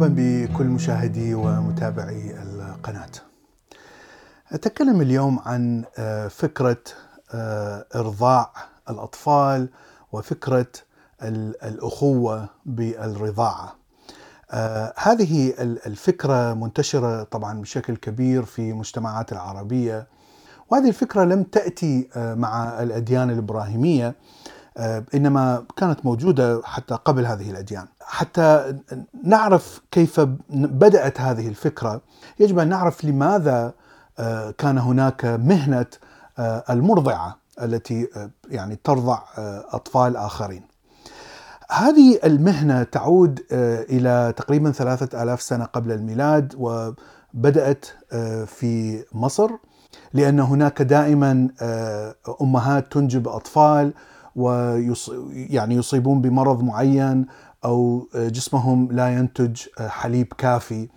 مرحبا بكل مشاهدي ومتابعي القناة. أتكلم اليوم عن آه، فكرة آه، إرضاع الأطفال وفكرة الأخوة بالرضاعة. آه، هذه الفكرة منتشرة طبعا بشكل كبير في المجتمعات العربية وهذه الفكرة لم تأتي مع الأديان الإبراهيمية آه، إنما كانت موجودة حتى قبل هذه الأديان. حتى نعرف كيف بدأت هذه الفكرة يجب أن نعرف لماذا آه، كان هناك مهنة آه، المرضعة التي يعني ترضع أطفال آخرين. هذه المهنة تعود إلى تقريبا ثلاثة آلاف سنة قبل الميلاد وبدأت في مصر لأن هناك دائما أمهات تنجب أطفال ويص... يعني يصيبون بمرض معين أو جسمهم لا ينتج حليب كافي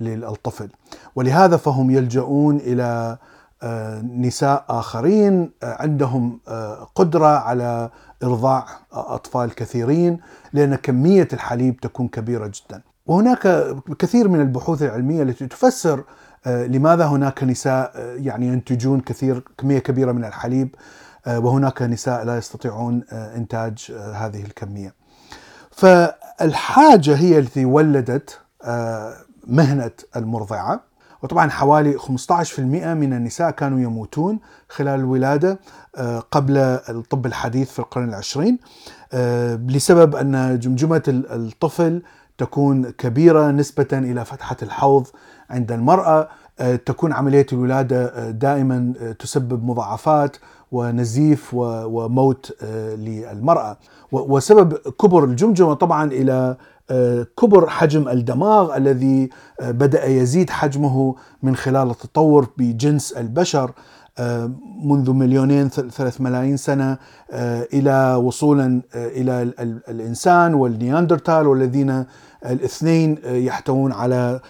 للطفل ولهذا فهم يلجؤون آه، نساء آخرين آه، عندهم آه، قدرة على إرضاع أطفال كثيرين لأن كمية الحليب تكون كبيرة جدا. وهناك كثير من البحوث العلمية التي تفسر لماذا هناك نساء يعني ينتجون كثير كمية كبيرة من الحليب آه، وهناك نساء لا يستطيعون آه، إنتاج آه، هذه الكمية. فالحاجة هي التي ولدت مهنة المرضعة وطبعا حوالي 15% من النساء كانوا يموتون خلال الولادة قبل الطب الحديث في القرن العشرين لسبب أن جمجمة الطفل تكون كبيرة نسبة إلى فتحة الحوض عند المرأة تكون عملية الولادة دائما تسبب مضاعفات ونزيف وموت آه، للمرأة. وسبب كبر الجمجمة طبعا إلى آه، كبر حجم الدماغ الذي آه، بدأ يزيد حجمه من خلال التطور بجنس البشر منذ مليونين ثلاث ملايين سنة إلى وصولا إلى الإنسان والنياندرتال والذين الاثنين يحتوون على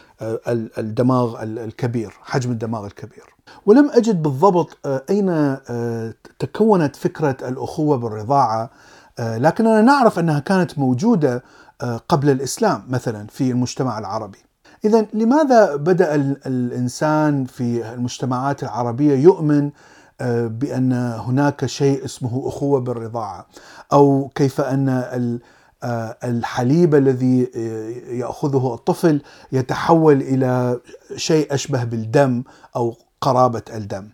الدماغ الكبير حجم الدماغ الكبير. ولم أجد بالضبط آه، أين آه، تكونت فكرة الأخوة بالرضاعة آه، لكننا نعرف أنها كانت موجودة قبل الإسلام مثلا في المجتمع العربي. اذا لماذا بدأ الإنسان في المجتمعات العربية يؤمن بأن هناك شيء اسمه أخوة بالرضاعة أو كيف أن الحليب الذي يأخذه الطفل يتحول إلى شيء أشبه بالدم أو قرابة الدم.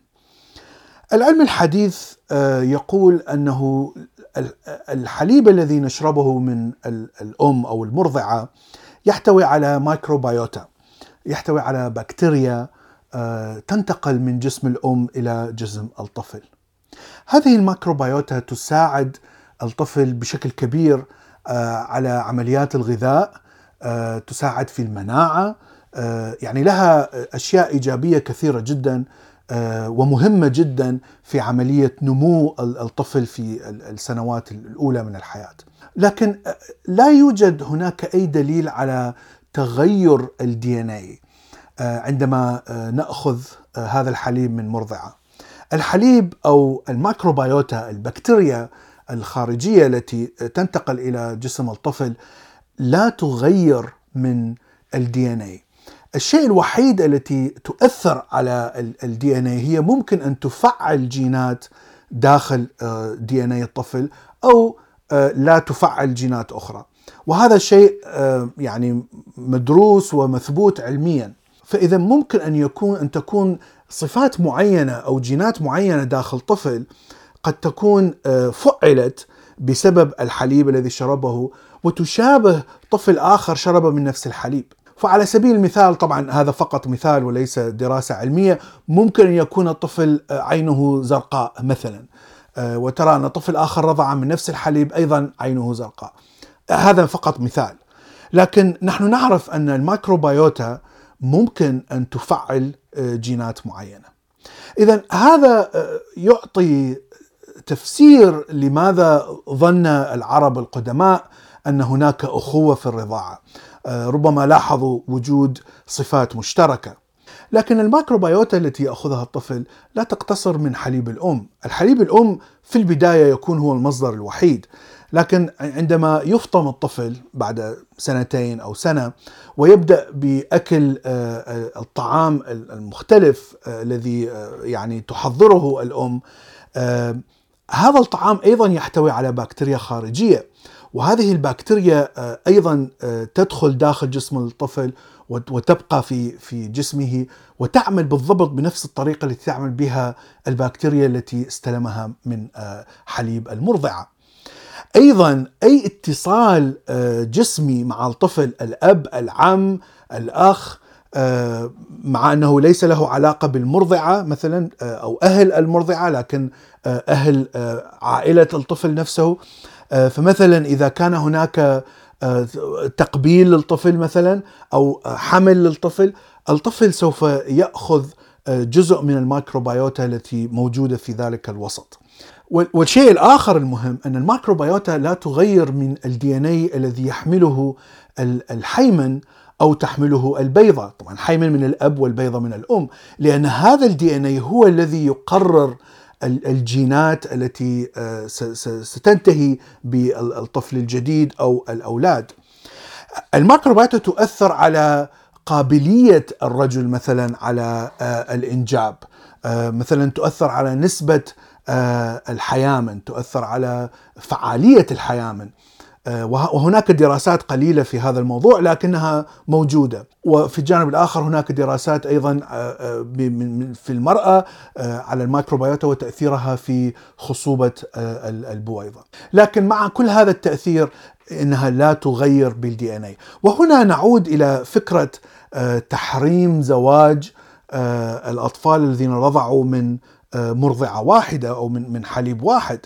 العلم الحديث آه، يقول أنه الحليب الذي نشربه من الأم أو المرضعة يحتوي على مايكروبيوتا يحتوي على بكتيريا آه، تنتقل من جسم الأم إلى جسم الطفل. هذه الميكروبيوتا تساعد الطفل بشكل كبير آه، على عمليات الغذاء تساعد في المناعة آه، يعني لها أشياء إيجابية كثيرة جدا آه، ومهمة جدا في عملية نمو الطفل في السنوات الأولى من الحياة. لكن آه، لا يوجد هناك أي دليل على تغير الدي ان اي عندما نأخذ هذا الحليب من مرضعة. الحليب أو ال microbiota البكتيريا الخارجية التي تنتقل إلى جسم الطفل لا تغير من ال DNA الشيء الوحيد التي تؤثر على الدي ان هي ممكن أن تفعل جينات داخل DNA الطفل أو آه، لا تفعل جينات أخرى. وهذا شيء آه، يعني مدروس ومثبوت علميا. فإذا ممكن أن يكون أن تكون صفات معينة أو جينات معينة داخل طفل قد تكون آه، فعلت بسبب الحليب الذي شربه وتشابه طفل آخر شرب من نفس الحليب. فعلى سبيل المثال طبعا هذا فقط مثال وليس دراسة علمية ممكن أن يكون الطفل آه، عينه زرقاء مثلا. آه، وترى أن طفل آخر رضع من نفس الحليب أيضا عينه زرقاء. هذا فقط مثال. لكن نحن نعرف أن الميكروبيوتا ممكن أن تفعل آه، جينات معينة. إذا هذا يعطي تفسير لماذا ظن العرب القدماء أن هناك أخوة في الرضاعة. آه، ربما لاحظوا وجود صفات مشتركة. لكن الميكروبيوتا التي يأخذها الطفل لا تقتصر من حليب الأم، الحليب الأم في البداية يكون هو المصدر الوحيد، لكن عندما يفطم الطفل بعد سنتين أو سنة ويبدأ بأكل آه، آه، الطعام المختلف الذي يعني تحضره الأم هذا الطعام أيضا يحتوي على بكتيريا خارجية وهذه البكتيريا آه، أيضا آه، تدخل داخل جسم الطفل وتبقى في في جسمه وتعمل بالضبط بنفس الطريقة التي تعمل بها البكتيريا التي استلمها من آه، حليب المرضعة. أيضا أي اتصال جسمي مع الطفل الأب العم الأخ مع أنه ليس له علاقة بالمرضعة مثلا أو أهل المرضعة لكن أهل عائلة الطفل نفسه آه، فمثلا إذا كان هناك آه، تقبيل للطفل مثلا أو حمل للطفل الطفل سوف يأخذ آه، جزء من ال microbiota التي موجودة في ذلك الوسط. والشيء الآخر المهم أن ال microbiota لا تغير من ال DNA الذي يحمله الحيمن أو تحمله البيضة، طبعا حيمن من الأب والبيضة من الأم، لأن هذا ال DNA هو الذي يقرر الجينات التي آه، ستنتهي بالطفل الجديد أو الأولاد. الميكروبيوتا تؤثر على قابلية الرجل مثلا على آه، الإنجاب، آه، مثلا تؤثر على نسبة الحيامن، تؤثر على فعالية الحيامن. آه، وهناك دراسات قليلة في هذا الموضوع لكنها موجودة. وفي الجانب الآخر هناك دراسات أيضا آه، آه، في المرأة على الميكروبيوتا وتأثيرها في خصوبة البويضه لكن مع كل هذا التأثير إنها لا تغير بال DNA وهنا نعود إلى فكرة تحريم زواج الأطفال الذين رضعوا من مرضعة واحدة أو من من حليب واحد.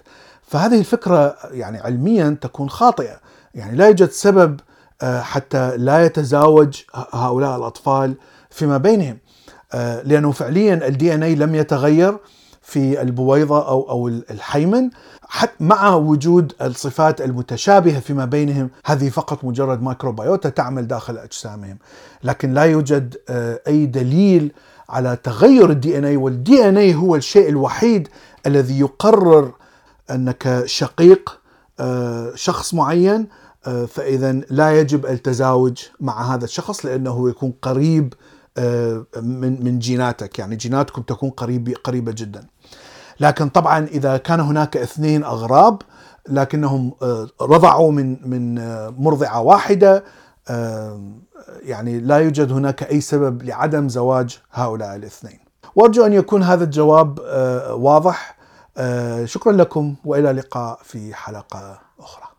فهذه الفكرة يعني علميا تكون خاطئة. يعني لا يوجد سبب آه، حتى لا يتزاوج هؤلاء الأطفال فيما بينهم. آه، لأنه فعليا ال DNA لم يتغير في البويضة أو أو الحيمن. حتى مع وجود الصفات المتشابهة فيما بينهم هذه فقط مجرد microbiota تعمل داخل أجسامهم. لكن لا يوجد آه، أي دليل على تغير ال DNA وال DNA هو الشيء الوحيد الذي يقرر أنك شقيق آه، شخص معين آه، فإذا لا يجب التزاوج مع هذا الشخص لأنه يكون قريب آه، من من جيناتك. يعني جيناتكم تكون قريبه قريبة جدا. لكن طبعا إذا كان هناك اثنين أغراب لكنهم رضعوا من من مرضعة واحدة يعني لا يوجد هناك أي سبب لعدم زواج هؤلاء الاثنين. وأرجو أن يكون هذا الجواب واضح. شكرا لكم وإلى اللقاء في حلقة أخرى.